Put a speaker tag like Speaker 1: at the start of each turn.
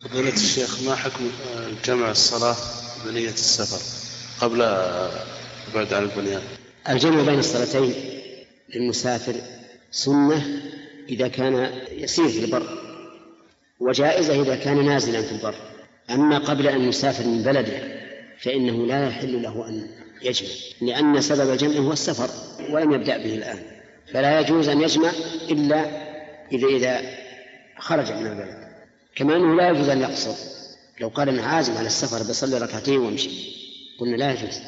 Speaker 1: فضيلة الشيخ ما حكم جمع الصلاة بنية السفر قبل بعد عن البنيان؟
Speaker 2: الجمع بين الصلاتين للمسافر سنة إذا كان يسير في البر وجائزة إذا كان نازلا في البر. أما قبل أن يسافر من بلده فإنه لا يحل له أن يجمع لأن سبب الجمع هو السفر ولم يبدأ به الآن. فلا يجوز أن يجمع إلا إذا إذا خرج من البلد. كما أنه لا يجوز أن يقصر. لو قال أنا عازم على السفر بصلي ركعتين وامشي. قلنا لا يجوز.